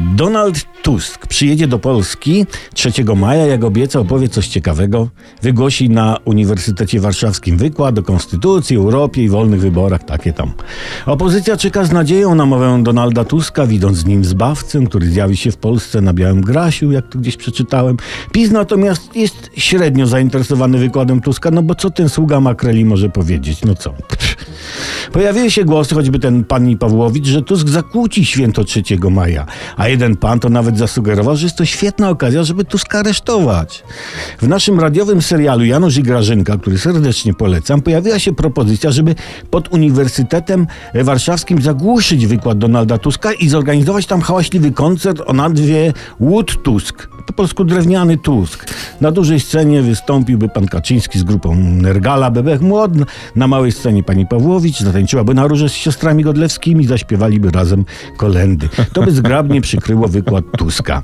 Donald Tusk przyjedzie do Polski 3 maja, jak obiecał, powie coś ciekawego. Wygłosi na Uniwersytecie Warszawskim wykład o Konstytucji, Europie i wolnych wyborach, takie tam. Opozycja czeka z nadzieją na mowę Donalda Tuska, widząc z nim zbawcę, który zjawi się w Polsce na białym grasiu, jak tu gdzieś przeczytałem. PiS natomiast jest średnio zainteresowany wykładem Tuska, no bo co ten sługa makreli może powiedzieć? No co? Pojawiły się głosy, choćby ten pani Pawłowicz, że Tusk zakłóci święto 3 maja. A jeden pan to nawet zasugerował, że jest to świetna okazja, żeby Tuska aresztować. W naszym radiowym serialu Janusz i Grażynka, który serdecznie polecam, pojawiła się propozycja, żeby pod Uniwersytetem Warszawskim zagłuszyć wykład Donalda Tuska i zorganizować tam hałaśliwy koncert o nazwie Wood Tusk po polsku drewniany Tusk. Na dużej scenie wystąpiłby pan Kaczyński z grupą Nergala, Bebek Młod, na małej scenie pani Pawłowicz, zatańczyłaby na róże z siostrami Godlewskimi, zaśpiewaliby razem kolendy. To by zgrabnie przykryło wykład Tuska.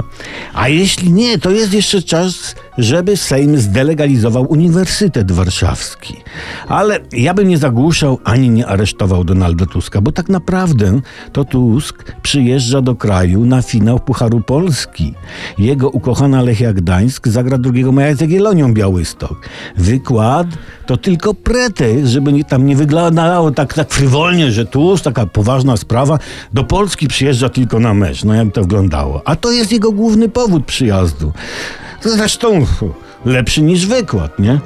A jeśli nie, to jest jeszcze czas, żeby Sejm zdelegalizował Uniwersytet Warszawski. Ale ja bym nie zagłuszał ani nie aresztował Donalda Tuska, bo tak naprawdę to Tusk przyjeżdża do kraju na finał Pucharu Polski. Jego ukochana Lechia Gdańsk zagra 2 maja z Jagiellonią Białystok. Wykład to tylko pretekst, żeby nie, tam nie wyglądało tak, tak frywolnie, że Tusk, taka poważna sprawa, do Polski przyjeżdża tylko na mecz. No jak to wyglądało? A to jest jego główny powód przyjazdu. Zresztą lepszy niż wykład, nie?